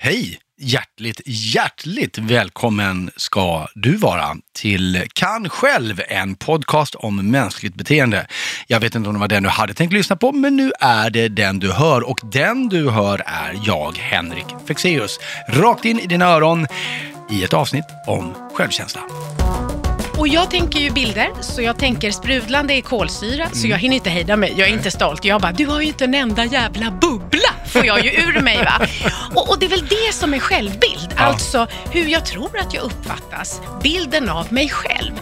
Hej! Hjärtligt, hjärtligt välkommen ska du vara till Kan själv, en podcast om mänskligt beteende. Jag vet inte om det var den du hade tänkt lyssna på, men nu är det den du hör och den du hör är jag, Henrik Fexeus. Rakt in i dina öron i ett avsnitt om självkänsla. Och jag tänker ju bilder, så jag tänker sprudlande i kolsyra, så jag hinner inte hejda mig. Jag är inte stolt. Jag bara, du har ju inte en enda jävla bubbla, får jag ju ur mig va. Och, och det är väl det som är självbild, Ja. alltså hur jag tror att jag uppfattas. Bilden av mig själv.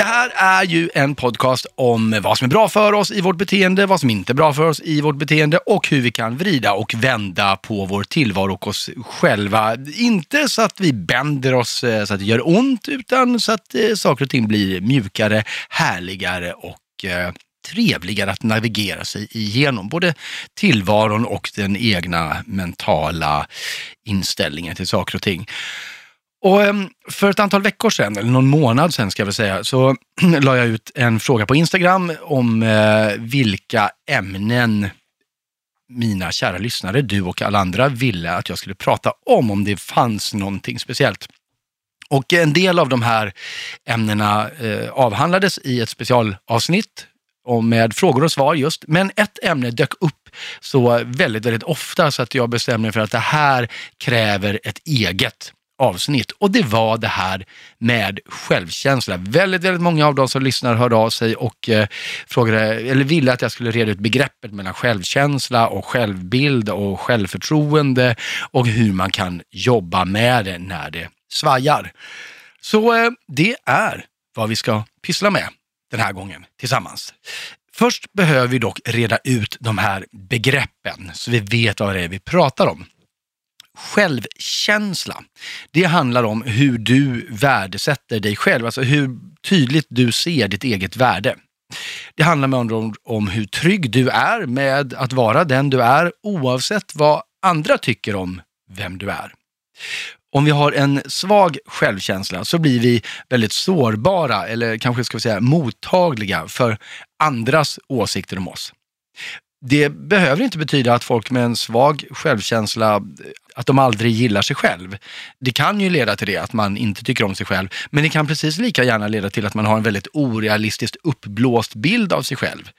Det här är ju en podcast om vad som är bra för oss i vårt beteende, vad som inte är bra för oss i vårt beteende och hur vi kan vrida och vända på vår tillvaro och oss själva. Inte så att vi bänder oss eh, så att det gör ont, utan så att eh, saker och ting blir mjukare, härligare och eh, trevligare att navigera sig igenom. Både tillvaron och den egna mentala inställningen till saker och ting. Och ehm, för ett antal veckor sedan, eller någon månad sedan ska jag väl säga, så la jag ut en fråga på Instagram om eh, vilka ämnen mina kära lyssnare, du och alla andra, ville att jag skulle prata om, om det fanns någonting speciellt. Och en del av de här ämnena eh, avhandlades i ett specialavsnitt och med frågor och svar just. Men ett ämne dök upp så väldigt, väldigt ofta så att jag bestämde mig för att det här kräver ett eget avsnitt. Och det var det här med självkänsla. Väldigt, väldigt många av de som lyssnar hörde av sig och eh, frågade, eller ville att jag skulle reda ut begreppet mellan självkänsla och självbild och självförtroende och hur man kan jobba med det när det svajar. Så eh, det är vad vi ska pyssla med den här gången tillsammans. Först behöver vi dock reda ut de här begreppen så vi vet vad det är vi pratar om. Självkänsla, det handlar om hur du värdesätter dig själv, alltså hur tydligt du ser ditt eget värde. Det handlar med andra ord om hur trygg du är med att vara den du är oavsett vad andra tycker om vem du är. Om vi har en svag självkänsla så blir vi väldigt sårbara, eller kanske ska vi säga mottagliga för andras åsikter om oss. Det behöver inte betyda att folk med en svag självkänsla, att de aldrig gillar sig själv. Det kan ju leda till det, att man inte tycker om sig själv. Men det kan precis lika gärna leda till att man har en väldigt orealistiskt uppblåst bild av sig själv.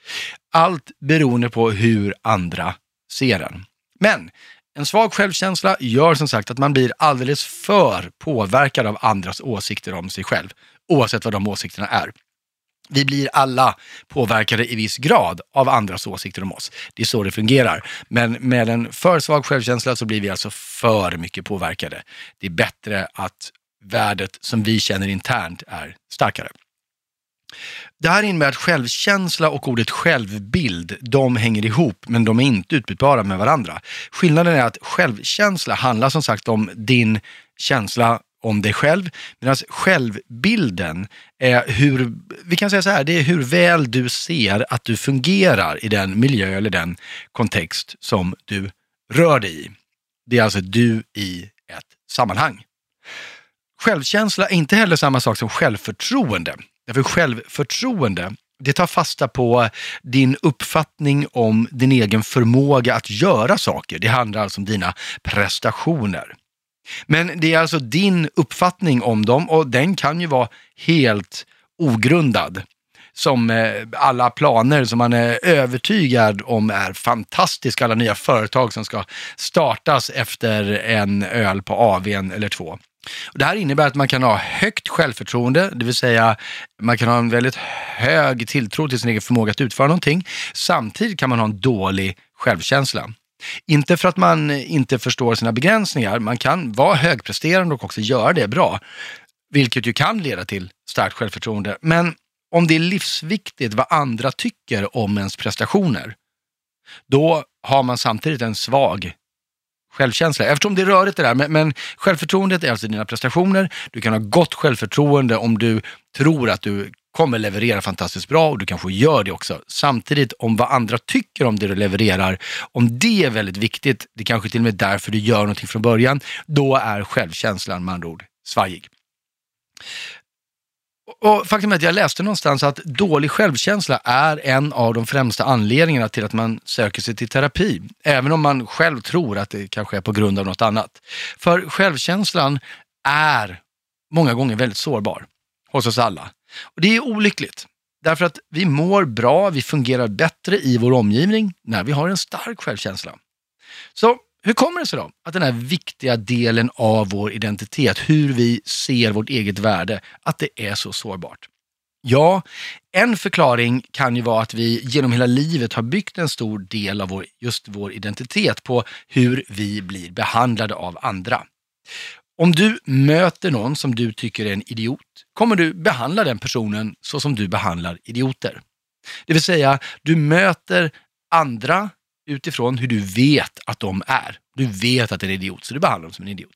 Allt beroende på hur andra ser en. Men en svag självkänsla gör som sagt att man blir alldeles för påverkad av andras åsikter om sig själv, oavsett vad de åsikterna är. Vi blir alla påverkade i viss grad av andras åsikter om oss. Det är så det fungerar. Men med en för svag självkänsla så blir vi alltså för mycket påverkade. Det är bättre att värdet som vi känner internt är starkare. Det här innebär att självkänsla och ordet självbild, de hänger ihop men de är inte utbytbara med varandra. Skillnaden är att självkänsla handlar som sagt om din känsla om dig själv, medan självbilden är hur, vi kan säga så här, det är hur väl du ser att du fungerar i den miljö eller den kontext som du rör dig i. Det är alltså du i ett sammanhang. Självkänsla är inte heller samma sak som självförtroende. Därför självförtroende, det tar fasta på din uppfattning om din egen förmåga att göra saker. Det handlar alltså om dina prestationer. Men det är alltså din uppfattning om dem och den kan ju vara helt ogrundad. Som eh, alla planer som man är övertygad om är fantastiska, alla nya företag som ska startas efter en öl på AWn eller två. Och det här innebär att man kan ha högt självförtroende, det vill säga man kan ha en väldigt hög tilltro till sin egen förmåga att utföra någonting. Samtidigt kan man ha en dålig självkänsla. Inte för att man inte förstår sina begränsningar, man kan vara högpresterande och också göra det bra, vilket ju kan leda till starkt självförtroende. Men om det är livsviktigt vad andra tycker om ens prestationer, då har man samtidigt en svag självkänsla. Eftersom det är rörigt det där, men, men självförtroendet är alltså dina prestationer. Du kan ha gott självförtroende om du tror att du kommer leverera fantastiskt bra och du kanske gör det också. Samtidigt om vad andra tycker om det du levererar, om det är väldigt viktigt, det kanske till och med är därför du gör någonting från början, då är självkänslan med andra ord svajig. Och faktum är att jag läste någonstans att dålig självkänsla är en av de främsta anledningarna till att man söker sig till terapi. Även om man själv tror att det kanske är på grund av något annat. För självkänslan är många gånger väldigt sårbar hos oss alla. Och det är olyckligt. Därför att vi mår bra, vi fungerar bättre i vår omgivning när vi har en stark självkänsla. Så hur kommer det sig då att den här viktiga delen av vår identitet, hur vi ser vårt eget värde, att det är så sårbart? Ja, en förklaring kan ju vara att vi genom hela livet har byggt en stor del av vår, just vår identitet på hur vi blir behandlade av andra. Om du möter någon som du tycker är en idiot kommer du behandla den personen så som du behandlar idioter. Det vill säga, du möter andra utifrån hur du vet att de är. Du vet att det är en idiot, så du behandlar dem som en idiot.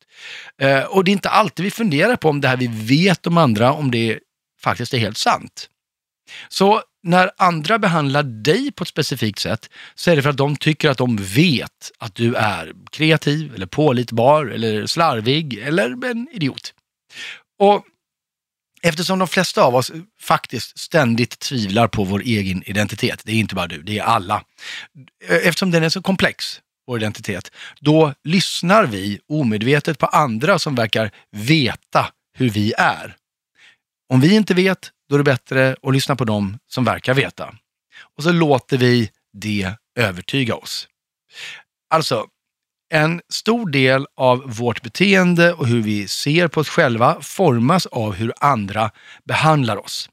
Eh, och det är inte alltid vi funderar på om det här vi vet om andra, om det faktiskt är helt sant. Så när andra behandlar dig på ett specifikt sätt så är det för att de tycker att de vet att du är kreativ, eller pålitbar, eller slarvig, eller en idiot. Och Eftersom de flesta av oss faktiskt ständigt tvivlar på vår egen identitet, det är inte bara du, det är alla. Eftersom den är så komplex, vår identitet, då lyssnar vi omedvetet på andra som verkar veta hur vi är. Om vi inte vet, då är det bättre att lyssna på dem som verkar veta. Och så låter vi det övertyga oss. Alltså, en stor del av vårt beteende och hur vi ser på oss själva formas av hur andra behandlar oss.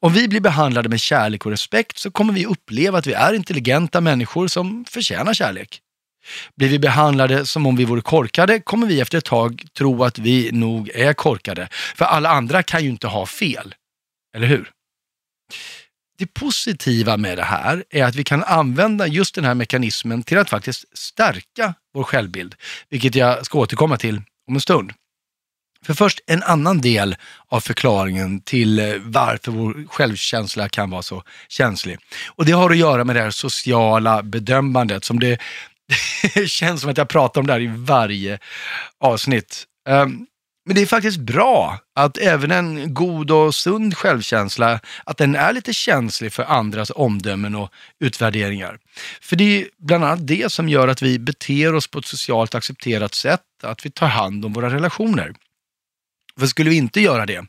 Om vi blir behandlade med kärlek och respekt så kommer vi uppleva att vi är intelligenta människor som förtjänar kärlek. Blir vi behandlade som om vi vore korkade kommer vi efter ett tag tro att vi nog är korkade. För alla andra kan ju inte ha fel. Eller hur? Det positiva med det här är att vi kan använda just den här mekanismen till att faktiskt stärka vår självbild, vilket jag ska återkomma till om en stund. För först en annan del av förklaringen till eh, varför vår självkänsla kan vara så känslig. Och det har att göra med det här sociala bedömandet som det, det känns som att jag pratar om det här i varje avsnitt. Um, men det är faktiskt bra att även en god och sund självkänsla, att den är lite känslig för andras omdömen och utvärderingar. För det är bland annat det som gör att vi beter oss på ett socialt accepterat sätt, att vi tar hand om våra relationer. För skulle vi inte göra det,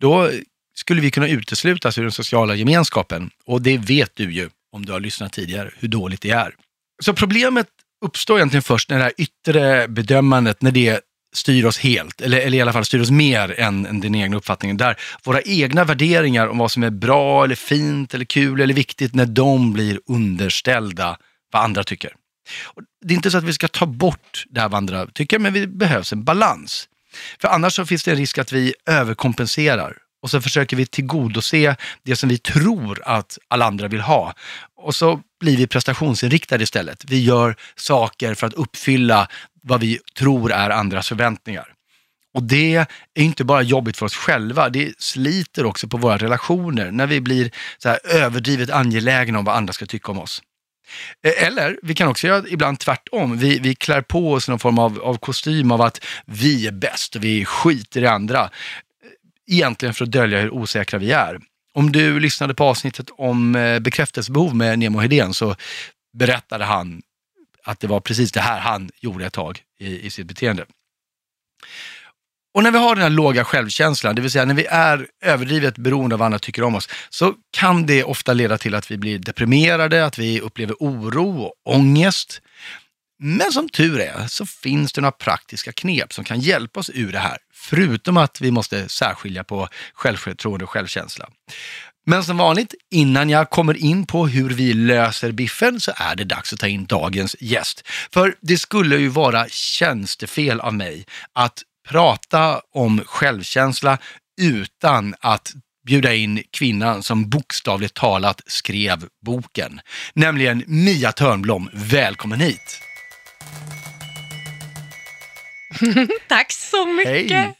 då skulle vi kunna uteslutas ur den sociala gemenskapen. Och det vet du ju, om du har lyssnat tidigare, hur dåligt det är. Så problemet uppstår egentligen först när det här yttre bedömandet, när det styr oss helt, eller, eller i alla fall styr oss mer än, än din egen uppfattning. Där våra egna värderingar om vad som är bra, eller fint, eller kul eller viktigt, när de blir underställda vad andra tycker. Och det är inte så att vi ska ta bort det här vad andra tycker, men det behövs en balans. För annars så finns det en risk att vi överkompenserar och så försöker vi tillgodose det som vi tror att alla andra vill ha. Och så blir vi prestationsinriktade istället. Vi gör saker för att uppfylla vad vi tror är andras förväntningar. Och det är inte bara jobbigt för oss själva, det sliter också på våra relationer när vi blir så här överdrivet angelägna om vad andra ska tycka om oss. E, eller vi kan också göra ibland tvärtom. Vi, vi klär på oss någon form av, av kostym av att vi är bäst och vi skiter i andra. E, egentligen för att dölja hur osäkra vi är. Om du lyssnade på avsnittet om eh, bekräftelsebehov med Nemo Hedén så berättade han att det var precis det här han gjorde ett tag i, i sitt beteende. Och när vi har den här låga självkänslan, det vill säga när vi är överdrivet beroende av vad andra tycker om oss, så kan det ofta leda till att vi blir deprimerade, att vi upplever oro och ångest. Men som tur är så finns det några praktiska knep som kan hjälpa oss ur det här, förutom att vi måste särskilja på självförtroende och självkänsla. Men som vanligt, innan jag kommer in på hur vi löser biffen så är det dags att ta in dagens gäst. För det skulle ju vara tjänstefel av mig att prata om självkänsla utan att bjuda in kvinnan som bokstavligt talat skrev boken. Nämligen Mia Törnblom. Välkommen hit! Tack så mycket. Hej.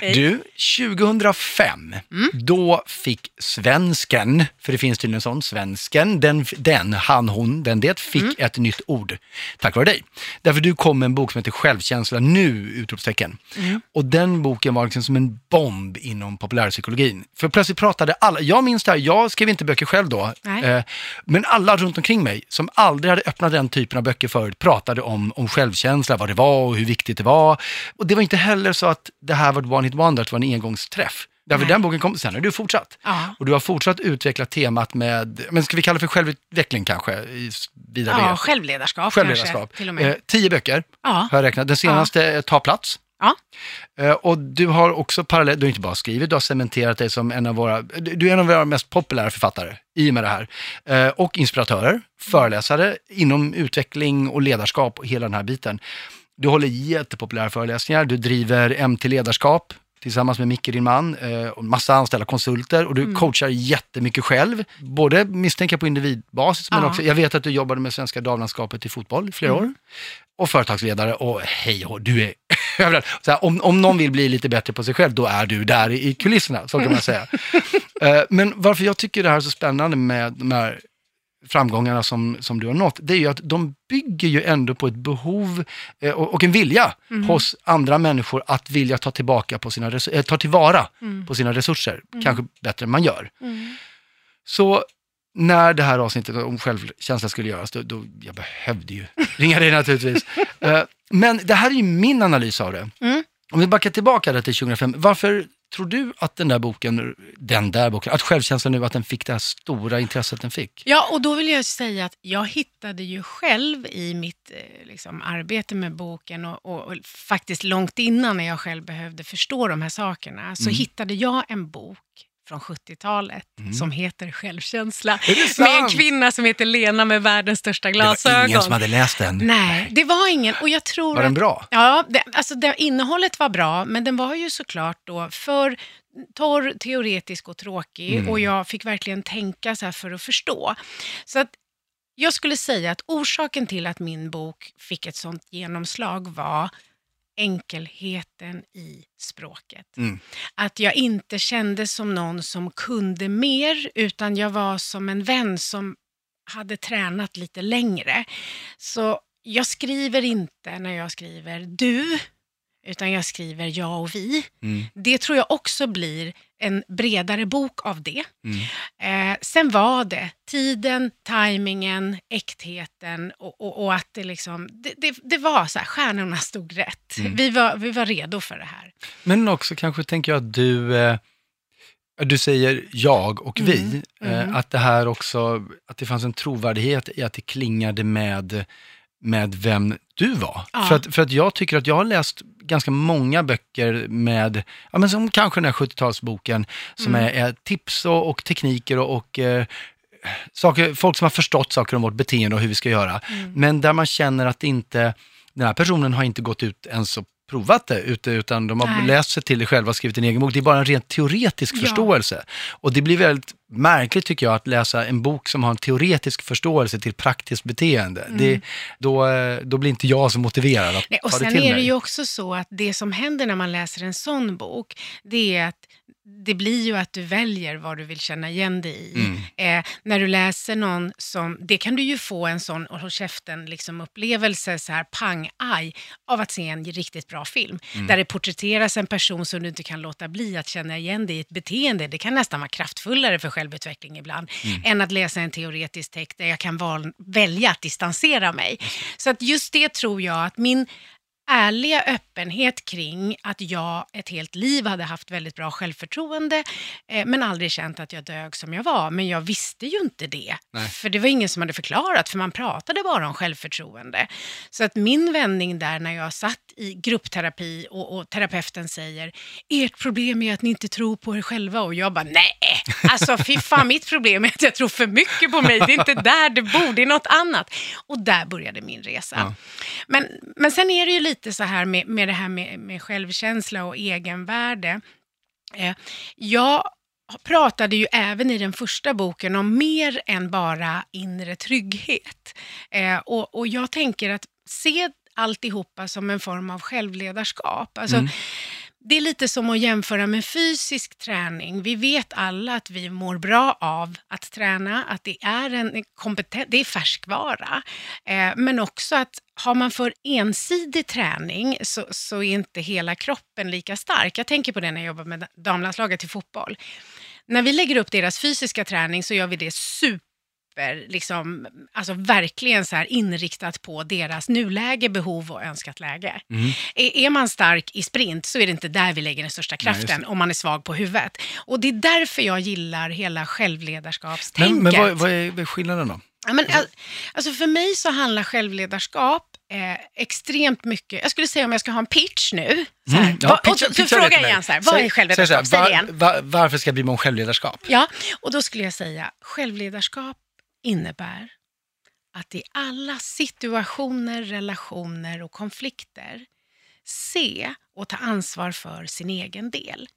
Du, 2005, Mm. då fick svensken, för det finns tydligen en sån, svensken, den, den han, hon, den, det, fick Mm. ett nytt ord tack vare dig. Därför du kom med en bok som heter Självkänsla nu! Utropstecken. Mm. Och den boken var liksom som en bomb inom populärpsykologin. För plötsligt pratade alla, jag minns det här, jag skrev inte böcker själv då, eh, men alla runt omkring mig som aldrig hade öppnat den typen av böcker förut pratade om, om självkänsla, vad det var och hur viktigt det var. Och det var inte heller så att det här var ett one hit wonder, att det var en engångsträff. Därför Nej. den boken kom, sen har du fortsatt. Ja. Och du har fortsatt utveckla temat med, men ska vi kalla det för självutveckling kanske? I vidare Ja, självledarskap, Självledarskap. kanske till och med. Eh, tio böcker ja. har jag räknat. Den senaste är Ta plats. Ja. Eh, Och du har också parallellt, du har inte bara skrivit, du har cementerat dig som en av våra, du är en av våra mest populära författare i och med det här. Eh, Och inspiratörer, föreläsare inom utveckling och ledarskap och hela den här biten. Du håller jättepopulära föreläsningar, du driver MT Ledarskap tillsammans med Micke, din man, eh, och massa anställda konsulter och du coachar jättemycket själv. Både misstänker på individbasis, men Ja. också, jag vet att du jobbade med svenska damlandskapet i fotboll i flera år. Och företagsledare och hej och du är överallt. Här, om, om någon vill bli lite bättre på sig själv, då är du där i, i kulisserna, så kan man säga. Eh, men varför jag tycker det här är så spännande med de här framgångarna som, som du har nått, det är ju att de bygger ju ändå på ett behov eh, och, och en vilja hos andra människor att vilja ta tillbaka på sina eh, ta tillvara på sina resurser, kanske bättre än man gör. Mm. Så när det här avsnittet om självkänsla skulle göras, då, då jag behövde ju ringa dig naturligtvis. Eh, Men det här är ju min analys av det. Mm. Om vi backar tillbaka till 2005, varför tror du att den där boken, den där boken, att självkänslan nu, att den fick det här stora intresset den fick? Ja, och då vill jag säga att jag hittade ju själv i mitt eh, liksom, arbete med boken och, och, och faktiskt långt innan när jag själv behövde förstå de här sakerna, så Mm. hittade jag en bok från 70-talet som heter Självkänsla. Mm. Med en kvinna som heter Lena med världens största Det var glasögon. ingen som hade läst den. Nej, det var ingen. Och jag tror Var den att bra? Ja, det, alltså det, innehållet var bra, men den var ju såklart då för torr, teoretisk och tråkig Mm. och jag fick verkligen tänka så för att förstå. Så att jag skulle säga att orsaken till att min bok fick ett sånt genomslag var enkelheten i språket. Mm. Att jag inte kände som någon som kunde mer, utan jag var som en vän som hade tränat lite längre. Så jag skriver inte när jag skriver du, utan jag skriver jag och vi. Mm. Det tror jag också blir en bredare bok av det. Mm. Eh, sen var det tiden, tajmingen, äktheten och, och, och att det liksom, det, det, det var så här, stjärnorna stod rätt. Mm. Vi, var, vi var redo för det här. Men också kanske tänker jag att du, eh, du säger jag och vi, Mm, eh, mm. att det här också, att det fanns en trovärdighet i att det klingade med, med vem du var. Ja. För, att, för att jag tycker att jag har läst ganska många böcker med, ja men som kanske den här 70-talsboken, som Mm. är, är tips och, och tekniker och, och eh, saker, folk som har förstått saker om vårt beteende och hur vi ska göra. Mm. Men där man känner att inte, den här personen har inte gått ut ens och provat det, ute- utan de har Nej. läst sig till det själva och skrivit en egen bok. Det är bara en rent teoretisk Ja. förståelse. Och det blir väldigt märkligt tycker jag att läsa en bok som har en teoretisk förståelse till praktiskt beteende. Det, då, eh, då blir inte jag så motiverad att Mm. Nej, och ta det sen till är det mig. ju också så att det som händer när man läser en sån bok, det är att det blir ju att du väljer vad du vill känna igen dig i. Mm. Eh, när du läser någon som, det kan du ju få en sån och håll käften liksom upplevelse så här pang, aj, av att se en riktigt bra film. Mm. Där det porträtteras en person som du inte kan låta bli att känna igen dig i ett beteende. Det kan nästan vara kraftfullare för självutveckling ibland, Mm. än att läsa en teoretisk text där jag kan val, välja att distansera mig. Så att just det tror jag att min ärliga öppenhet kring att jag ett helt liv hade haft väldigt bra självförtroende eh, men aldrig känt att jag dög som jag var. Men jag visste ju inte det. Nej. För det var ingen som hade förklarat, för man pratade bara om självförtroende. Så att min vändning där när jag satt i gruppterapi och, och terapeuten säger ert problem är att ni inte tror på er själva och jag bara nej, alltså fy fan mitt problem är att jag tror för mycket på mig. Det är inte där det bor, det är något annat. Och där började min resa. Ja. Men, men sen är det ju lite Lite så här med, med det här med, med självkänsla och egenvärde. Eh, jag pratade ju även i den första boken om mer än bara inre trygghet. Eh, och, och jag tänker att se alltihopa som en form av självledarskap. Alltså, Mm. Det är lite som att jämföra med fysisk träning. Vi vet alla att vi mår bra av att träna, att det är en kompetent, det är färskvara. Eh, men också att har man för ensidig träning så, så är inte hela kroppen lika stark. Jag tänker på det när jag jobbar med damlandslaget i fotboll. När vi lägger upp deras fysiska träning så gör vi det super liksom, alltså verkligen så här inriktat på deras nuläge, behov och önskat läge. Mm. Är, är man stark i sprint så är det inte där vi lägger den största Nej, kraften det. om man är svag på huvudet. Och det är därför jag gillar hela självledarskapstänket. Men, men vad, vad, är, vad är skillnaden då? Ja, men, al- alltså för mig så handlar självledarskap eh, extremt mycket, jag skulle säga om jag ska ha en pitch nu, så, Mm, ja, och frågar mig. igen, så här, vad Säg- är självledarskap? Säg var- det igen. var- varför ska jag mig om självledarskap? Ja, och då skulle jag säga självledarskap innebär att i alla situationer, relationer och konflikter se och ta ansvar för sin egen del.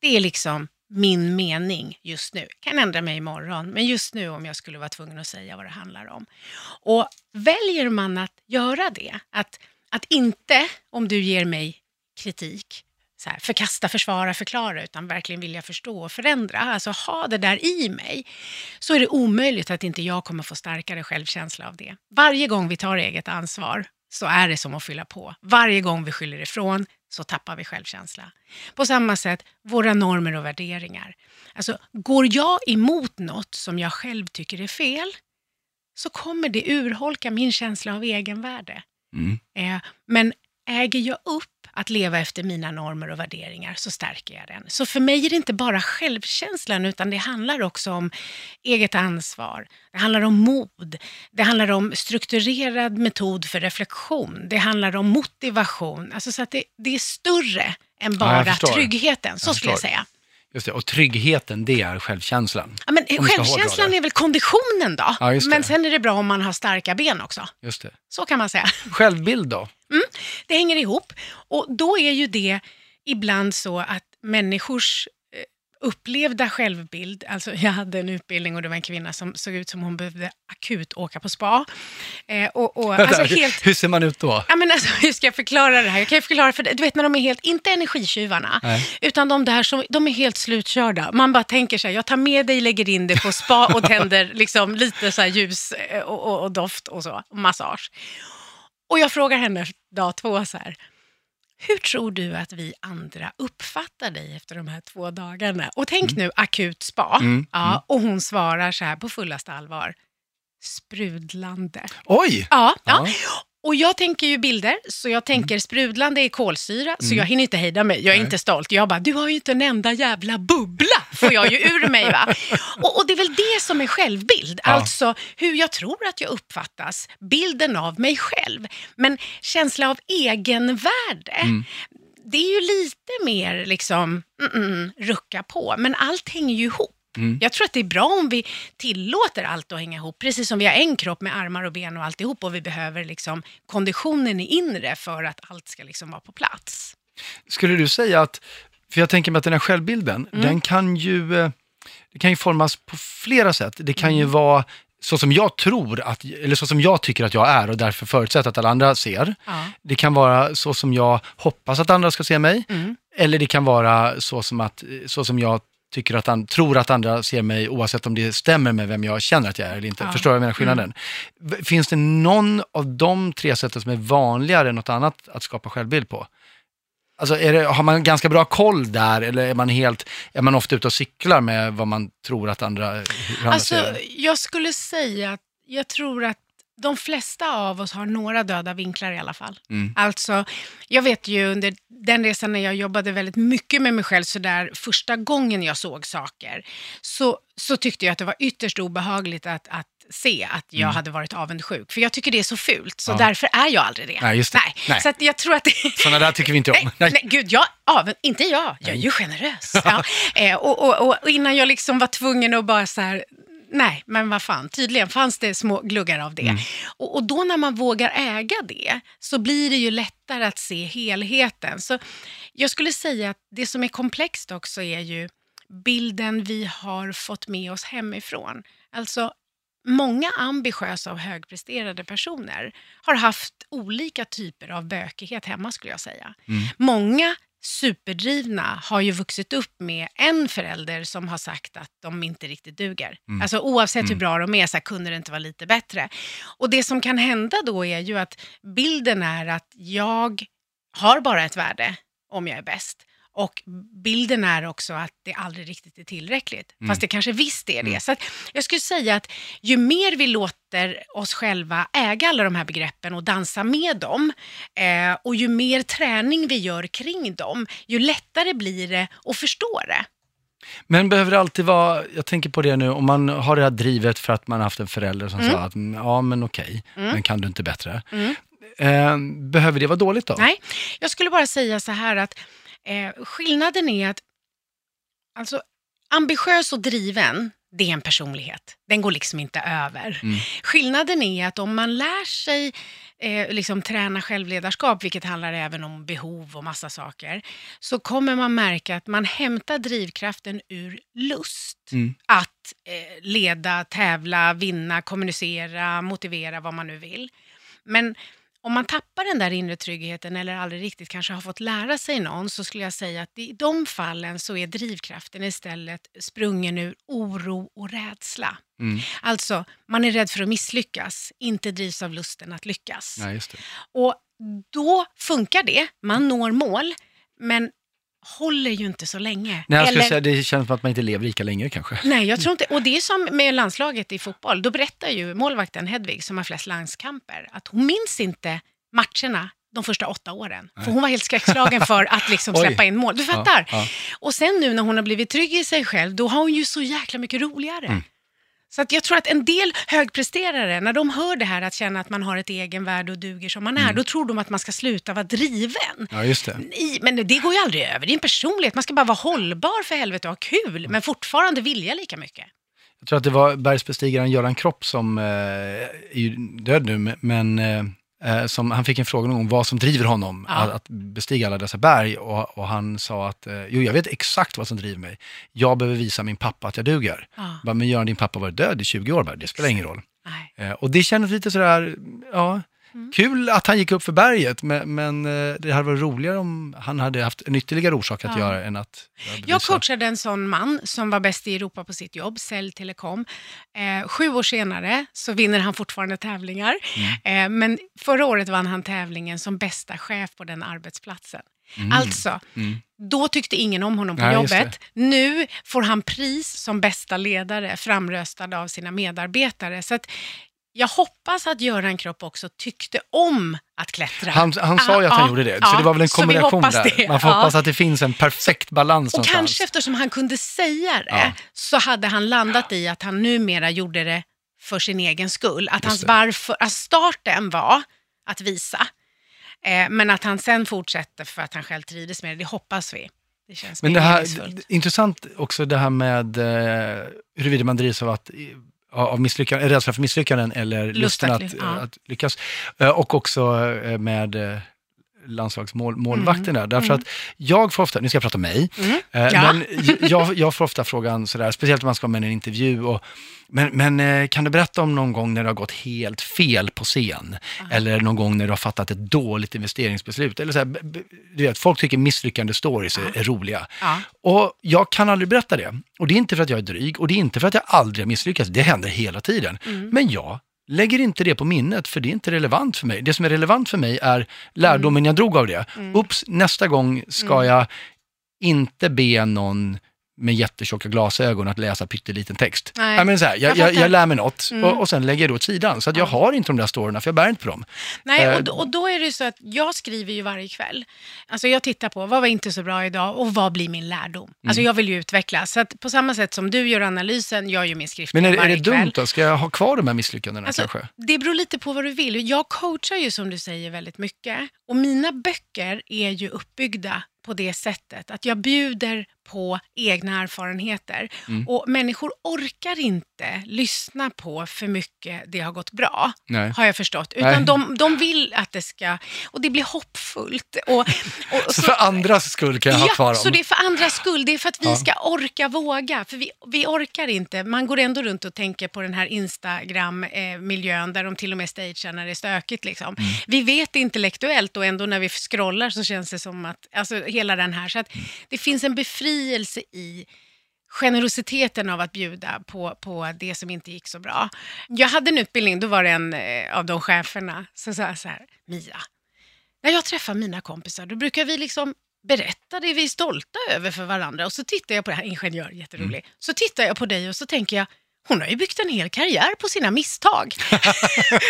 Det är liksom min mening just nu. kan ändra mig imorgon, men just nu om jag skulle vara tvungen att säga vad det handlar om. Och väljer man att göra det, att, att inte, om du ger mig kritik, så här, förkasta, försvara, förklara, utan verkligen vilja förstå och förändra, alltså ha det där i mig, så är det omöjligt att inte jag kommer få starkare självkänsla av det. Varje gång vi tar eget ansvar så är det som att fylla på. Varje gång vi skyller ifrån så tappar vi självkänsla. På samma sätt, våra normer och värderingar. Alltså, går jag emot något som jag själv tycker är fel, så kommer det urholka min känsla av egenvärde. Mm. Eh, men äger jag upp att leva efter mina normer och värderingar så stärker jag den. Så för mig är det inte bara självkänslan utan det handlar också om eget ansvar. Det handlar om mod. Det handlar om strukturerad metod för reflektion. Det handlar om motivation. Alltså så att det, det är större än Ja, bara förstår. tryggheten. Så Jag skulle jag säga. Just det. Och tryggheten, det är självkänslan. Ja, men självkänslan är väl konditionen då? Ja, men sen är det bra om man har starka ben också. Just det. Så kan man säga. Självbild då? Det hänger ihop. Och då är ju det ibland så att människors upplevda självbild, alltså jag hade en utbildning och det var en kvinna som såg ut som hon behövde akut åka på spa. Eh, och, och, alltså hur, helt, hur ser man ut då? Ja, men alltså, hur ska jag förklara det här? Jag kan förklara för du vet när de är helt, inte energitjuvarna, Nej. utan de där som, de är helt slutkörda. Man bara tänker så här, jag tar med dig, lägger in det på spa och tänder liksom lite så ljus eh, och, och, och doft och så, massage. Och jag frågar henne dag två så här, hur tror du att vi andra uppfattar dig efter de här två dagarna? Och tänk nu akut spa. Mm, Ja, och hon svarar så här på fullaste allvar, sprudlande. Oj! Ja, ja. Ja. Mm. Och jag tänker ju bilder, så jag tänker sprudlande är kolsyra, så jag hinner inte hejda mig. Jag är Nej. inte stolt. Jag bara, du har ju inte en enda jävla bubbla, får jag ju ur mig. va? Och, och det är väl det som är självbild, Ja. alltså hur jag tror att jag uppfattas, bilden av mig själv. Men känsla av egenvärde, Mm. det är ju lite mer liksom, mm, mm, rucka på, men allt hänger ju ihop. Mm. Jag tror att det är bra om vi tillåter allt att hänga ihop, precis som vi har en kropp med armar och ben och alltihop och vi behöver liksom konditionen i inre för att allt ska liksom vara på plats. Skulle du säga att, för jag tänker mig att den här självbilden, Mm. den kan ju, eh, det kan ju formas på flera sätt. Det kan Mm. ju vara så som jag tror att, eller så som jag tycker att jag är och därför förutsätter att alla andra ser. Ja. Det kan vara så som jag hoppas att andra ska se mig. Mm. Eller det kan vara så som, att, så som jag tycker att an, tror att andra ser mig oavsett om det stämmer med vem jag känner att jag är eller inte. Ja. Förstår du vad jag menar skillnaden? V- Finns det någon av de tre sätten som är vanligare än något annat att skapa självbild på? Alltså det, har man ganska bra koll där eller är man, helt, är man ofta ute och cyklar med vad man tror att andra, hur andra Alltså, ser? jag skulle säga att jag tror att de flesta av oss har några döda vinklar i alla fall. Mm. Alltså, jag vet ju under den resan när jag jobbade väldigt mycket med mig själv, så där första gången jag såg saker, så, så tyckte jag att det var ytterst obehagligt att, att se att jag hade varit avundsjuk. För jag tycker det är så fult, så Mm. Ja. därför är jag aldrig det. Nej, just det. Nej. Nej. Så jag tror att. Sådana där tycker vi inte om. Nej, nej, gud, jag, aven, inte jag. Jag är ju generös. Ja. Eh, och, och, och innan jag liksom var tvungen att bara så här, nej, men vad fan, tydligen fanns det små gluggar av det. Och, och då när man vågar äga det, så blir det ju lättare att se helheten. Så jag skulle säga att det som är komplext också är ju bilden vi har fått med oss hemifrån. Alltså, många ambitiösa och högpresterande personer har haft olika typer av bökighet hemma skulle jag säga. Mm. Många superdrivna har ju vuxit upp med en förälder som har sagt att de inte riktigt duger. Mm. Alltså oavsett hur Mm. bra de är så här, kunde det inte vara lite bättre. Och det som kan hända då är ju att bilden är att jag har bara ett värde om jag är bäst. Och bilden är också att det aldrig riktigt är tillräckligt. Mm. Fast det kanske visst är det. Mm. Så jag skulle säga att ju mer vi låter oss själva äga alla de här begreppen och dansa med dem eh, och ju mer träning vi gör kring dem, ju lättare blir det att förstå det. Men behöver det alltid vara, jag tänker på det nu, om man har det här drivet för att man har haft en förälder som Mm. sa att mm, ja men okej, Mm. men kan du inte bättre? Mm. Eh, behöver det vara dåligt då? Nej, jag skulle bara säga så här att eh, skillnaden är att alltså, ambitiös och driven, det är en personlighet. Den går liksom inte över. Mm. Skillnaden är att om man lär sig eh, liksom träna självledarskap, vilket handlar även om behov och massa saker, så kommer man märka att man hämtar drivkraften ur lust. Mm. Att eh, leda, tävla, vinna, kommunicera, motivera, vad man nu vill. Men om man tappar den där inre tryggheten eller aldrig riktigt kanske har fått lära sig någon så skulle jag säga att i de fallen så är drivkraften istället sprungen ur oro och rädsla. Mm. Alltså, man är rädd för att misslyckas, inte drivs av lusten att lyckas. Det. Och då funkar det, man når mål, men håller ju inte så länge. Nej, jag skulle Eller- säga det känns som att man inte lever lika länge kanske. Nej, jag tror inte. Och det är som med landslaget i fotboll. Då berättar ju målvakten Hedvig, som har flest landskamper, att hon minns inte matcherna de första åtta åren. För hon var helt skräckslagen för att liksom släppa in mål. Du fattar? Ja, ja. Och sen nu när hon har blivit trygg i sig själv, då har hon ju så jäkla mycket roligare. Mm. Så jag tror att en del högpresterare, när de hör det här att känna att man har ett egenvärde och duger som man är, Mm. då tror de att man ska sluta vara driven. ja, just det. Nej, men det går ju aldrig över. Det är en personlighet. Man ska bara vara hållbar för helvete och ha kul, men fortfarande vilja lika mycket. Jag tror att det var bergsbestigaren Göran Kropp som eh, är död nu, men eh, som, han fick en fråga någon gång vad som driver honom Ja. att, att bestiga alla dessa berg och, och han sa att eh, jo, jag vet exakt vad som driver mig. Jag behöver visa min pappa att jag duger. Ja. Bara, men Göran, din pappa varit död i 20 år, bara, det spelar ingen roll. Eh, och det kändes lite sådär, ja, Mm. kul att han gick upp för berget, men, men eh, det hade varit roligare om han hade haft en ytterligare orsak att Ja. göra än att Jag coachade en sån man som var bäst i Europa på sitt jobb, Cell Telecom. Eh, sju år senare så vinner han fortfarande tävlingar. Mm. Eh, men förra året vann han tävlingen som bästa chef på den arbetsplatsen. Mm. Alltså, Mm. då tyckte ingen om honom på Nej, jobbet. Nu får han pris som bästa ledare, framröstad av sina medarbetare. Så att jag hoppas att Göran Kropp också tyckte om att klättra. Han, han sa ju att han ja, gjorde det, ja, så det var väl en kombination där. Man får ja. hoppas att det finns en perfekt balans Och någonstans. kanske eftersom han kunde säga det, så hade han landat i att han numera gjorde det för sin egen skull. Att Just hans varför, att starten var att visa, eh, men att han sen fortsätter för att han själv trivdes med det, det hoppas vi. Det känns Men det här, intressant också det här med eh, huruvida man drivs av, att, av misslyckanden, rädsla för misslyckanden eller Lust lusten att att, lyckas. Eh, och också eh, med landslagsmålvakten där. Därför mm. att jag får ofta, nu ska jag prata om mig, Mm. eh, Ja. men jag, jag får ofta frågan sådär, speciellt om man ska vara med i en intervju, och, men, men eh, kan du berätta om någon gång när det har gått helt fel på scen? Eller någon gång när du har fattat ett dåligt investeringsbeslut? Eller så här, du vet, folk tycker misslyckande stories är, är roliga. Ja. Och jag kan aldrig berätta det. Och det är inte för att jag är dryg och det är inte för att jag aldrig har misslyckats. Det händer hela tiden. Mm. Men jag lägger inte det på minnet för det är inte relevant för mig. Det som är relevant för mig är lärdomen jag drog av det. Mm. Ups, nästa gång ska jag inte be någon med jättetjocka glasögon att läsa pytteliten text. Nej, Nej, men så här, jag, jag jag, lär mig något Mm. och, och sen lägger jag det åt sidan. Så att jag har inte de där storyna, för jag bär inte på dem. Nej, Eh, och, då- och då är det så att jag skriver ju varje kväll. Alltså jag tittar på vad var inte så bra idag och vad blir min lärdom? Alltså Mm. jag vill ju utvecklas. Så att på samma sätt som du gör analysen, jag gör min skriftliga Men är, är varje det kväll. dumt då? Ska jag ha kvar de här misslyckandena Alltså, kanske? det beror lite på vad du vill. Jag coachar ju som du säger väldigt mycket. Och mina böcker är ju uppbyggda på det sättet att jag bjuder på egna erfarenheter. Mm. Och människor orkar inte lyssna på för mycket det har gått bra, Nej. har jag förstått. Nej. Utan de, de vill att det ska, och det blir hoppfullt. Och, och, och Så för andras skull kan jag ha kvar Ja, dem. så det är för andras skull. Det är för att vi Ja. ska orka våga. För vi, vi orkar inte. Man går ändå runt och tänker på den här Instagram-miljön där de till och med stagear när det är stökigt. Liksom. Mm. Vi vet intellektuellt och ändå när vi scrollar så känns det som att, alltså hela den här, så att Mm. det finns en befrielse i generositeten av att bjuda på, på det som inte gick så bra. Jag hade en utbildning, då var det en eh, av de cheferna som sa så här, Mia, när jag träffar mina kompisar då brukar vi liksom berätta det vi är stolta över för varandra. Och så tittar jag på det här, ingenjör, jätterolig. Mm. Så tittar jag på dig och så tänker jag, hon har ju byggt en hel karriär på sina misstag.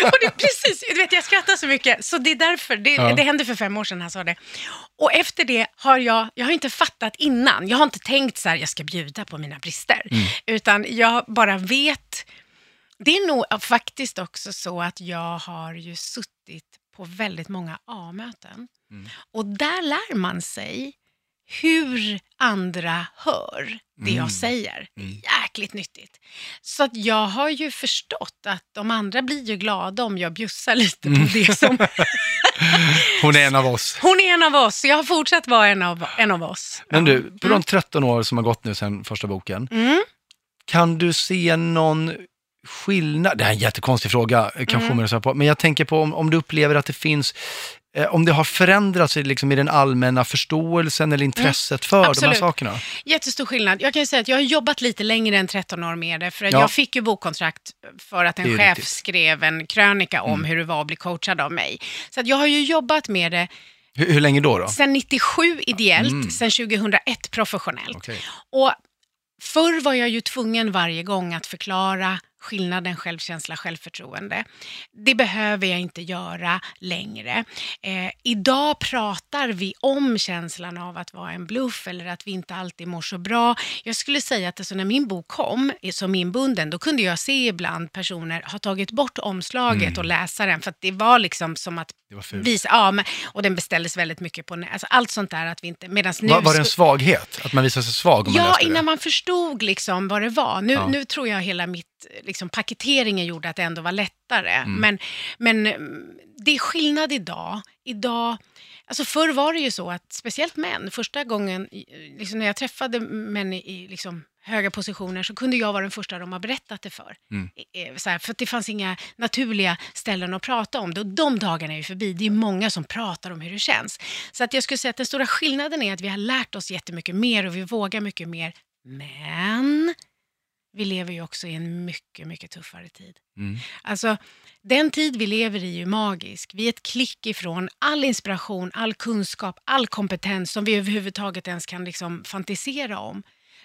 och det är precis, du vet, jag skrattar så mycket. Så det är därför, det, Ja. det hände för fem år sedan han sa det. Och efter det har jag, jag har inte fattat innan. Jag har inte tänkt så här, jag ska bjuda på mina brister. Mm. Utan jag bara vet. Det är nog faktiskt också så att jag har ju suttit på väldigt många A-möten. Mm. Och där lär man sig hur andra hör det Mm. jag säger. Mm. Jäkligt nyttigt. Så att jag har ju förstått att de andra blir ju glada om jag bjussar lite Mm. på det som... Hon är en av oss. Hon är en av oss, jag har fortsatt vara en av, en av oss. Men du, på de 13 år som har gått nu sedan första boken, Mm. kan du se någon skillnad? Det här är en jättekonstig fråga, kanske Mm. på, men jag tänker på om, om du upplever att det finns om det har förändrats liksom, i den allmänna förståelsen eller intresset för de här Mm. Absolut. sakerna? Jättestor skillnad. Jag kan ju säga att jag har jobbat lite längre än 13 år med det. För att Ja. jag fick ju bokkontrakt för att en chef riktigt. skrev en krönika om Mm. hur det var att bli coachad av mig. Så att jag har ju jobbat med det Hur, hur länge då? då? sedan 97 ideellt, Mm. sedan 2001 professionellt. Okej. Och förr var jag ju tvungen varje gång att förklara skillnaden självkänsla, självförtroende. Det behöver jag inte göra längre. Eh, idag pratar vi om känslan av att vara en bluff eller att vi inte alltid mår så bra. Jag skulle säga att alltså, när min bok kom eh, som inbunden, då kunde jag se ibland personer ha tagit bort omslaget Mm. och läsa den, för att det var liksom som att visa, ja, men, och den beställdes väldigt mycket på alltså, allt sånt där att vi inte, medans nu Var, var det en svaghet? Att man visade sig svag om man Ja, läste innan det? man förstod liksom vad det var. Nu, Ja. nu tror jag hela mitt, liksom, paketeringen gjorde att det ändå var lättare. Mm. Men, men det är skillnad idag. Idag, alltså förr var det ju så att, speciellt män, första gången liksom när jag träffade män i, liksom, höga positioner så kunde jag vara den första de har berättat det för. Mm. Så här, för det fanns inga naturliga ställen att prata om det. Och de dagarna är ju förbi. Det är många som pratar om hur det känns. Så att jag skulle säga att den stora skillnaden är att vi har lärt oss jättemycket mer och vi vågar mycket mer. Men vi lever ju också i en mycket, mycket tuffare tid. Mm. Alltså, den tid vi lever i är ju magisk. Vi är ett klick ifrån all inspiration, all kunskap, all kompetens som vi överhuvudtaget ens kan liksom fantisera om.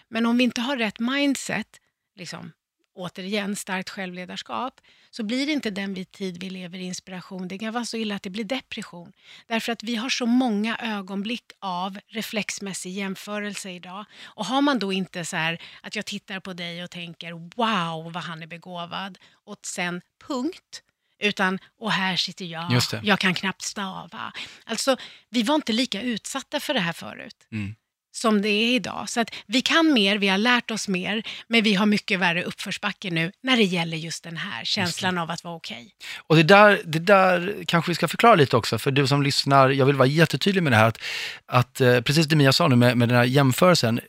Men om vi inte har rätt mindset, liksom, återigen starkt självledarskap, så blir det inte den vi tid vi lever i inspiration. Det kan vara så illa att det blir depression. Därför att vi har så många ögonblick av reflexmässig jämförelse idag. Och har man då inte så här att jag tittar på dig och tänker wow vad han är begåvad och sen punkt. Utan, och här sitter jag, jag kan knappt stava. Alltså, vi var inte lika utsatta för det här förut Mm. Som det är idag. Så att vi kan mer, vi har lärt oss mer, men vi har mycket värre uppförsbacke nu när det gäller just den här känslan av att vara okej. Och det där, det där kanske vi ska förklara lite också, för du som lyssnar, jag vill vara jättetydlig med det här, att, att eh, precis det Mia sa nu med, med den här jämförelsen,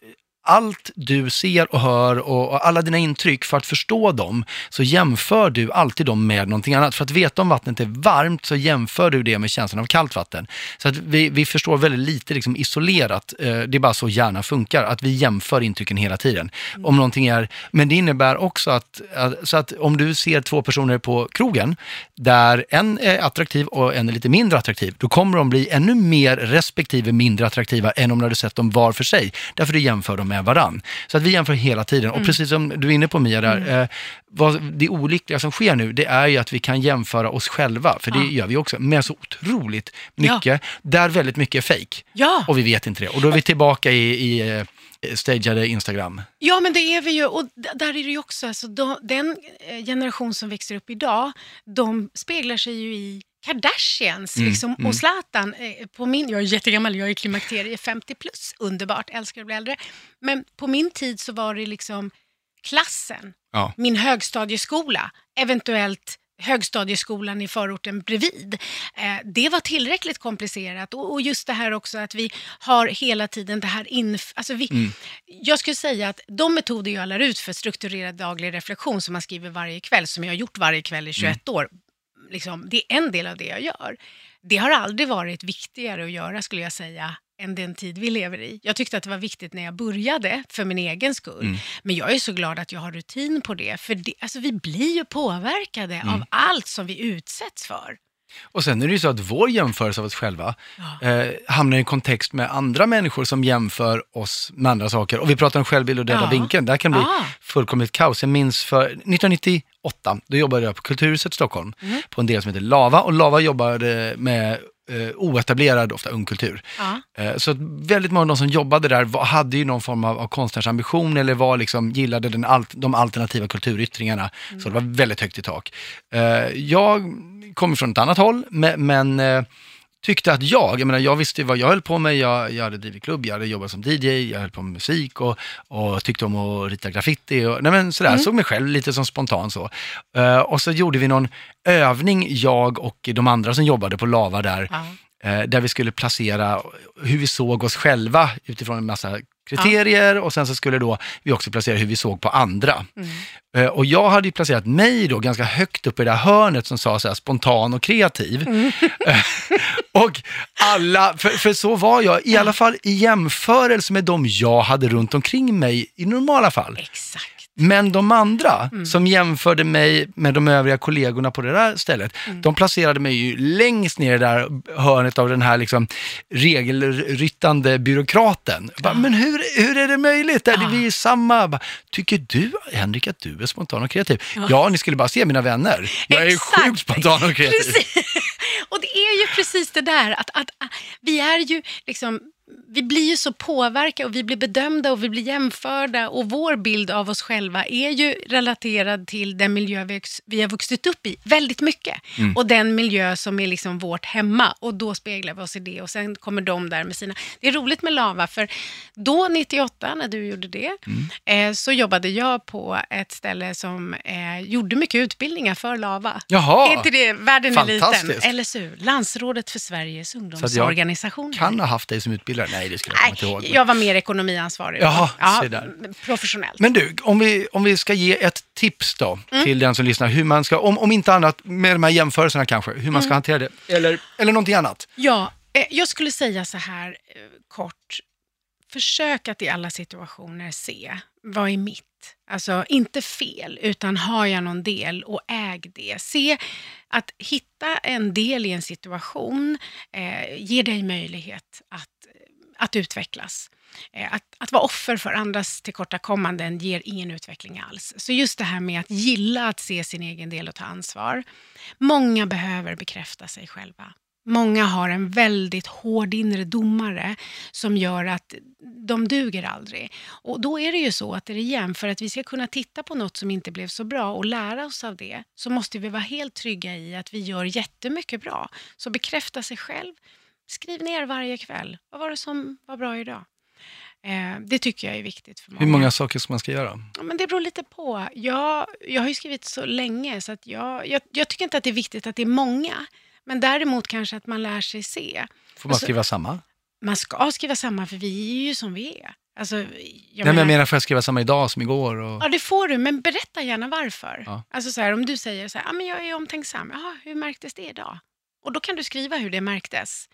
allt du ser och hör och, och alla dina intryck, för att förstå dem, så jämför du alltid dem med någonting annat. För att veta om vattnet är varmt så jämför du det med känslan av kallt vatten. Så att vi, vi förstår väldigt lite liksom isolerat, eh, det är bara så hjärnan funkar, att vi jämför intrycken hela tiden. Om någonting är, men det innebär också att, att, så att om du ser två personer på krogen, där en är attraktiv och en är lite mindre attraktiv, då kommer de bli ännu mer respektive mindre attraktiva än om du hade sett dem var för sig. Därför du jämför dem med varann. Så att vi jämför hela tiden. Och precis som du är inne på Mia där, eh, vad, det olyckliga som sker nu, det är ju att vi kan jämföra oss själva, för det Ja. gör vi också, med så otroligt mycket, där väldigt mycket är fake. Ja. Och vi vet inte det. Och då är vi tillbaka i, i eh, stageade Instagram. Ja, men det är vi ju. Och där är det ju också, alltså, de, den eh, generation som växer upp idag, de speglar sig ju i Kardashians Mm, liksom, mm. och Zlatan. Eh, på min, jag är jättegammal, jag är klimakterie 50 plus, underbart, älskar att bli äldre. Men på min tid så var det liksom klassen, Ja. min högstadieskola, eventuellt högstadieskolan i förorten bredvid. Eh, det var tillräckligt komplicerat och, och just det här också att vi har hela tiden det här inf... Alltså vi, Mm. Jag skulle säga att de metoder jag lär ut för strukturerad daglig reflektion som man skriver varje kväll, som jag har gjort varje kväll i 21 år, liksom, det är en del av det jag gör. Det har aldrig varit viktigare att göra, skulle jag säga, än den tid vi lever i. Jag tyckte att det var viktigt när jag började, för min egen skull. Mm. Men jag är så glad att jag har rutin på det, för det, alltså, vi blir ju påverkade Mm. av allt som vi utsätts för. Och sen är det ju så att vår jämförelse av oss själva Ja. eh, hamnar i en kontext med andra människor som jämför oss med andra saker. Och vi pratar om självbild och dela Ja. vinkeln. Det här kan bli Ah. fullkomligt kaos. Jag minns för 1998, då jobbade jag på Kulturhuset Stockholm Mm. på en del som heter Lava. Och Lava jobbade med eh, oetablerad, ofta ungkultur. Ja. Eh, Så väldigt många av de som jobbade där var, hade ju någon form av, av konstnärsambition eller var liksom, gillade den alt, de alternativa kulturyttringarna. Så det var väldigt högt i tak. Eh, Jag kommer från ett annat håll, men, men eh, tyckte att jag, jag menar jag visste vad jag höll på med, jag, jag hade drivit klubb, jag hade jobbat som DJ, jag höll på med musik och, och tyckte om att rita graffiti och nej men sådär, såg mig själv lite som spontan så. Eh, och så gjorde vi någon övning, jag och de andra som jobbade på Lava där, Ja. eh, där vi skulle placera hur vi såg oss själva utifrån en massa kriterier och sen så skulle då vi också placera hur vi såg på andra. Mm. Eh, Och jag hade ju placerat mig då ganska högt upp i det där hörnet som sa så här, spontan och kreativ. Mm. Och alla, för, för så var jag, i alla fall i jämförelse med de jag hade runt omkring mig i normala fall. Exakt. Men de andra Mm. som jämförde mig med de övriga kollegorna på det där stället, Mm. de placerade mig ju längst ner i det där hörnet av den här liksom regelryttande byråkraten. Bara, Men hur, hur är det möjligt? Är det Ja. vi är samma? Bara, Tycker du, Henrik, att du är spontan och kreativ? Ja, ni skulle bara se mina vänner. Jag är Exakt. sjukt spontan och kreativ. Precis. Och det är ju precis det där att, att, att vi är ju liksom vi blir ju så påverkade och vi blir bedömda och vi blir jämförda och vår bild av oss själva är ju relaterad till den miljö vi, vi har vuxit upp i väldigt mycket. Mm. Och den miljö som är liksom vårt hemma och då speglar vi oss i det och sen kommer de där med sina... Det är roligt med Lava för då 98 när du gjorde det Mm. eh, så jobbade jag på ett ställe som eh, gjorde mycket utbildningar för Lava. Jaha, Är inte det, världen är liten. LSU, Landsrådet för Sveriges ungdomsorganisationer. kan ha haft dig som utbildare. Nej, det skulle jag inte ihåg. Nej, jag var mer ekonomiansvarig. Jaha, se där. Professionellt. Men du, om vi, om vi ska ge ett tips då Mm. till den som lyssnar, hur man ska, om, om inte annat med de här jämförelserna kanske, hur Mm. man ska hantera det. Eller, eller någonting annat. Ja, eh, jag skulle säga så här eh, kort. Försök att i alla situationer se, vad är mitt? Alltså inte fel, utan har jag någon del och äg det. Se att hitta en del i en situation eh, ger dig möjlighet att, att utvecklas. Eh, att, att vara offer för andras tillkortakommanden ger ingen utveckling alls. Så just det här med att gilla att se sin egen del och ta ansvar. Många behöver bekräfta sig själva. Många har en väldigt hård inre domare som gör att de duger aldrig. Och då är det ju så att det är igen, för att vi ska kunna titta på något som inte blev så bra och lära oss av det, så måste vi vara helt trygga i att vi gör jättemycket bra. Så bekräfta sig själv. Skriv ner varje kväll. Vad var det som var bra idag? Eh, det tycker jag är viktigt för många. Hur många saker ska man ska göra? Ja, men det beror lite på. Jag, jag har ju skrivit så länge så att jag, jag, jag tycker inte att det är viktigt att det är många. Men däremot kanske att man lär sig se. Får man Alltså- skriva samma? Man ska skriva samma för vi är ju som vi är. Alltså, jag Nej, men jag menar- menar, får jag skriva samma idag som igår? Och... Ja, det får du, men berätta gärna varför. Ja. Alltså så här, om du säger så här, ah, men jag är omtänksam, Jaha, hur märktes det idag? Och då kan du skriva hur det märktes.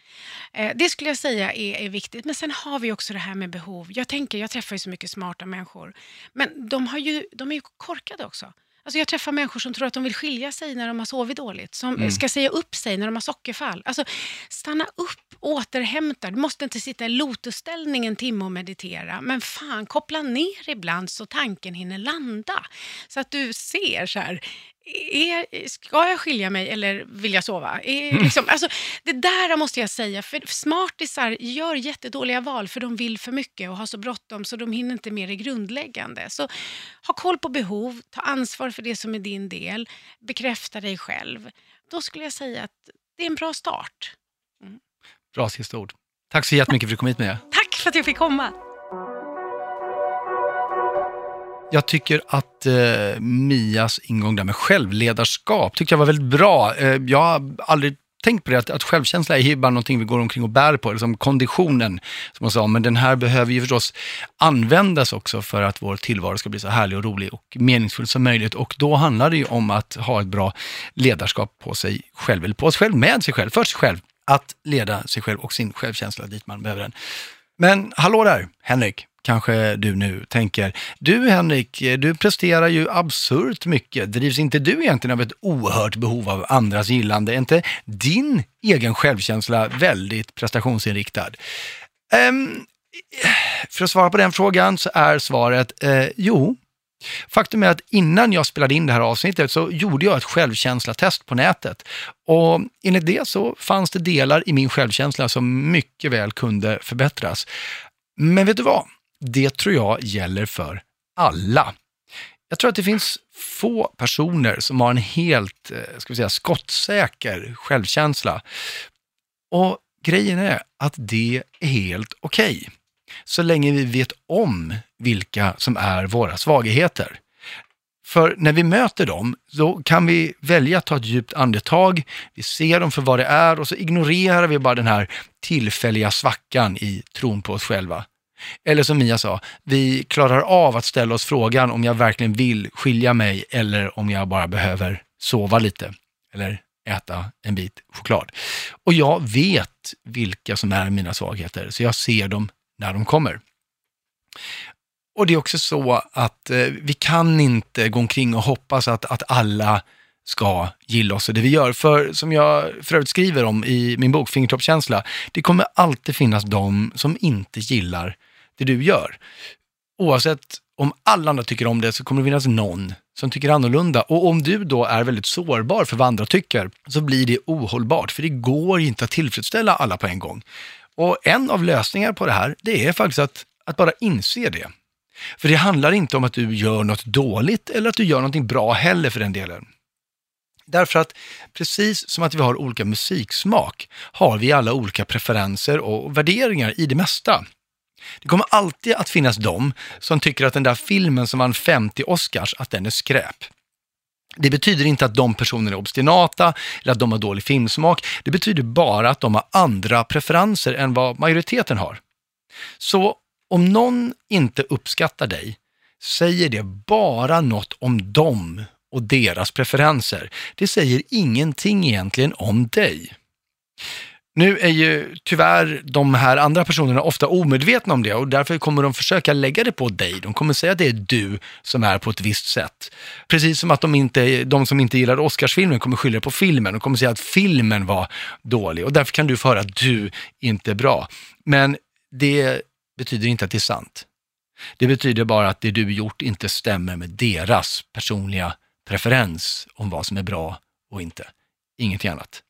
Eh, det skulle jag säga är, är viktigt. Men sen har vi också det här med behov. Jag tänker, jag träffar ju så mycket smarta människor. Men de, har ju, de är ju korkade också. Alltså jag träffar människor som tror att de vill skilja sig när de har sovit dåligt. Som Mm. ska säga upp sig när de har sockerfall. Alltså, stanna upp, återhämta. Du måste inte sitta i lotusställning en timme och meditera. Men fan, koppla ner ibland så tanken hinner landa. Så att du ser så här, är, ska jag skilja mig eller vill jag sova? Är, liksom, alltså, det där måste jag säga, för smartisar gör jättedåliga val för de vill för mycket och har så bråttom så de hinner inte med det grundläggande. Så ha koll på behov, ta ansvar för det som är din del, bekräfta dig själv. Då skulle jag säga att det är en bra start. Bra sista ord. Tack så jättemycket för att du kom hit med. Tack för att jag fick komma. Jag tycker att eh, Mias ingång där med självledarskap tyckte jag var väldigt bra. Eh, jag har aldrig tänkt på det, att, att självkänsla är ju bara någonting vi går omkring och bär på, liksom konditionen som man sa, men den här behöver ju förstås användas också för att vår tillvaro ska bli så härlig och rolig och meningsfull som möjligt. Och då handlar det ju om att ha ett bra ledarskap på sig själv, eller på sig själv, med sig själv, för sig själv. Att leda sig själv och sin självkänsla dit man behöver den. Men hallå där, Henrik kanske du nu tänker. Du Henrik, du presterar ju absurt mycket. Drivs inte du egentligen av ett oerhört behov av andras gillande? Är inte din egen självkänsla väldigt prestationsinriktad? Um, för att svara på den frågan så är svaret eh, jo. Faktum är att innan jag spelade in det här avsnittet så gjorde jag ett självkänslatest på nätet. Och enligt det så fanns det delar i min självkänsla som mycket väl kunde förbättras. Men vet du vad? Det tror jag gäller för alla. Jag tror att det finns få personer som har en helt eh, ska vi säga, skottsäker självkänsla. Och grejen är att det är helt okej. Okay. Så länge vi vet om vilka som är våra svagheter. För när vi möter dem, då kan vi välja att ta ett djupt andetag, vi ser dem för vad det är och så ignorerar vi bara den här tillfälliga svackan i tron på oss själva. Eller som Mia sa, vi klarar av att ställa oss frågan om jag verkligen vill skilja mig eller om jag bara behöver sova lite eller äta en bit choklad. Och jag vet vilka som är mina svagheter, så jag ser dem när de kommer. Och det är också så att eh, vi kan inte gå omkring och hoppas att, att alla ska gilla oss och det vi gör. För som jag för övrigt skriver om i min bok Fingertoppskänsla, det kommer alltid finnas de som inte gillar det du gör. Oavsett om alla andra tycker om det så kommer det finnas någon som tycker annorlunda. Och om du då är väldigt sårbar för vad andra tycker så blir det ohållbart, för det går inte att tillfredsställa alla på en gång. Och en av lösningarna på det här, det är faktiskt att, att bara inse det. För det handlar inte om att du gör något dåligt eller att du gör någonting bra heller för den delen. Därför att precis som att vi har olika musiksmak har vi alla olika preferenser och värderingar i det mesta. Det kommer alltid att finnas de som tycker att den där filmen som vann 50 Oscars, att den är skräp. Det betyder inte att de personerna är obstinata eller att de har dålig filmsmak. Det betyder bara att de har andra preferenser än vad majoriteten har. Så om någon inte uppskattar dig, säger det bara något om dem och deras preferenser. Det säger ingenting egentligen om dig. Nu är ju tyvärr de här andra personerna ofta omedvetna om det och därför kommer de försöka lägga det på dig. De kommer säga att det är du som är på ett visst sätt. Precis som att de, inte, de som inte gillar Oscarsfilmen kommer skylla på filmen. och kommer säga att filmen var dålig och därför kan du få höra att du inte är bra. Men det betyder inte att det är sant. Det betyder bara att det du gjort inte stämmer med deras personliga preferens om vad som är bra och inte. Ingenting annat.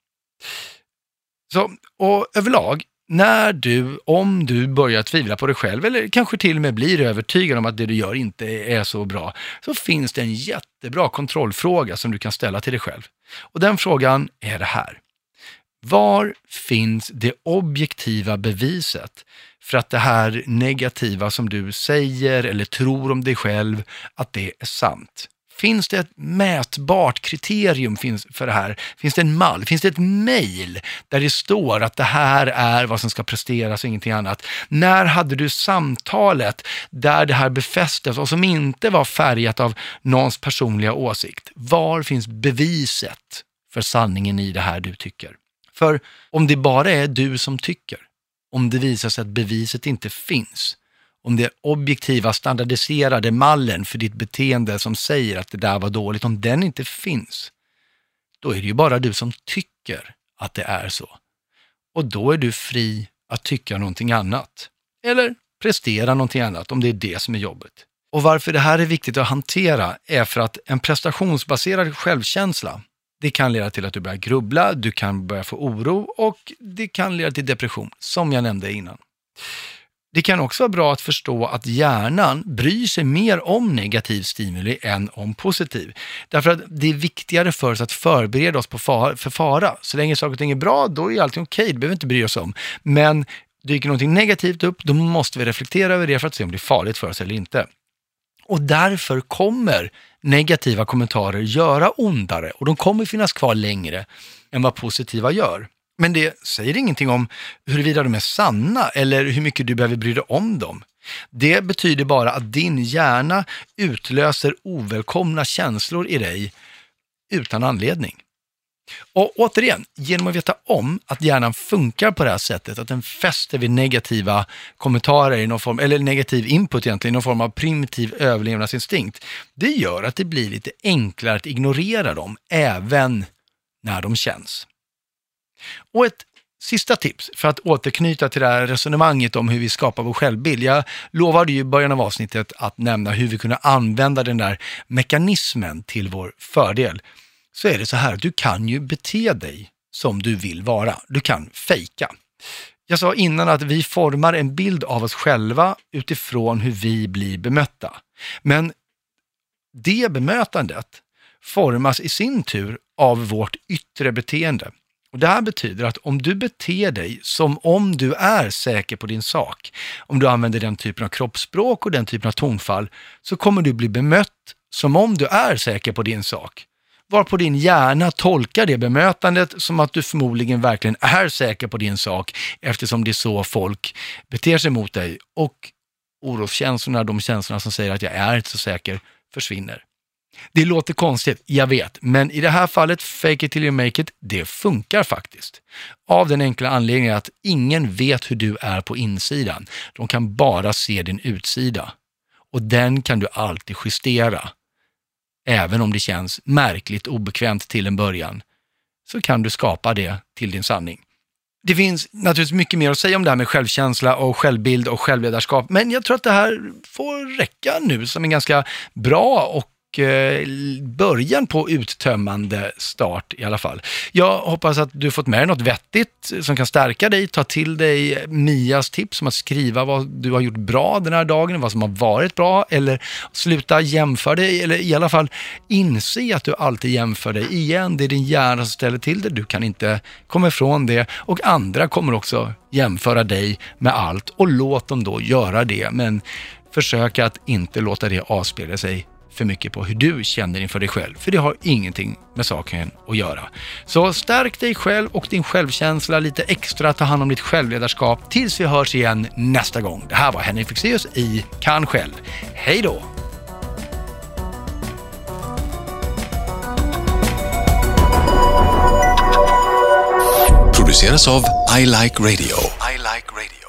Så, och överlag, när du, om du börjar tvivla på dig själv eller kanske till och med blir övertygad om att det du gör inte är så bra, så finns det en jättebra kontrollfråga som du kan ställa till dig själv. Och den frågan är det här. Var finns det objektiva beviset för att det här negativa som du säger eller tror om dig själv, att det är sant? Finns det ett mätbart kriterium för det här? Finns det en mall? Finns det ett mejl där det står att det här är vad som ska presteras och ingenting annat? När hade du samtalet där det här befästes och som inte var färgat av någons personliga åsikt? Var finns beviset för sanningen i det här du tycker? För om det bara är du som tycker, om det visar sig att beviset inte finns, om det objektiva standardiserade mallen för ditt beteende som säger att det där var dåligt, om den inte finns, då är det ju bara du som tycker att det är så. Och då är du fri att tycka någonting annat. Eller prestera någonting annat om det är det som är jobbet. Och varför det här är viktigt att hantera är för att en prestationsbaserad självkänsla, det kan leda till att du börjar grubbla, du kan börja få oro och det kan leda till depression, som jag nämnde innan. Det kan också vara bra att förstå att hjärnan bryr sig mer om negativ stimuli än om positiv. Därför att det är viktigare för oss att förbereda oss på fara, för fara. Så länge saker och ting är bra, då är allting okej, okay, det behöver vi inte bry oss om. Men dyker någonting negativt upp, då måste vi reflektera över det för att se om det är farligt för oss eller inte. Och därför kommer negativa kommentarer göra ondare och de kommer finnas kvar längre än vad positiva gör. Men det säger ingenting om huruvida de är sanna eller hur mycket du behöver bry dig om dem. Det betyder bara att din hjärna utlöser ovälkomna känslor i dig utan anledning. Och återigen, genom att veta om att hjärnan funkar på det här sättet, att den fäster vid negativa kommentarer i någon form, eller negativ input egentligen, i någon form av primitiv överlevnadsinstinkt, det gör att det blir lite enklare att ignorera dem, även när de känns. Och ett sista tips för att återknyta till det här resonemanget om hur vi skapar vår självbild. Jag lovade ju i början av avsnittet att nämna hur vi kunde använda den där mekanismen till vår fördel. Så är det så här, du kan ju bete dig som du vill vara. Du kan fejka. Jag sa innan att vi formar en bild av oss själva utifrån hur vi blir bemötta. Men det bemötandet formas i sin tur av vårt yttre beteende. Och Det här betyder att om du beter dig som om du är säker på din sak, om du använder den typen av kroppsspråk och den typen av tonfall, så kommer du bli bemött som om du är säker på din sak. Varpå din hjärna tolkar det bemötandet som att du förmodligen verkligen är säker på din sak, eftersom det är så folk beter sig mot dig. Och oroskänslorna, de känslorna som säger att jag är inte så säker, försvinner. Det låter konstigt, jag vet, men i det här fallet, fake it till you make it, det funkar faktiskt. Av den enkla anledningen att ingen vet hur du är på insidan. De kan bara se din utsida. Och den kan du alltid justera. Även om det känns märkligt obekvämt till en början, så kan du skapa det till din sanning. Det finns naturligtvis mycket mer att säga om det här med självkänsla och självbild och självledarskap, men jag tror att det här får räcka nu som en ganska bra och Eh, början på uttömmande start i alla fall. Jag hoppas att du fått med dig något vettigt som kan stärka dig. Ta till dig Mias tips om att skriva vad du har gjort bra den här dagen, vad som har varit bra eller sluta jämföra dig eller i alla fall inse att du alltid jämför dig igen. Det är din hjärna som ställer till det. Du kan inte komma ifrån det och andra kommer också jämföra dig med allt och låt dem då göra det. Men försök att inte låta det avspegla sig för mycket på hur du känner inför dig själv, för det har ingenting med saken att göra. Så stärk dig själv och din självkänsla lite extra, ta hand om ditt självledarskap tills vi hörs igen nästa gång. Det här var Henrik Fexeus i Kan själv. Hej då! Produceras av I Like Radio. I like radio.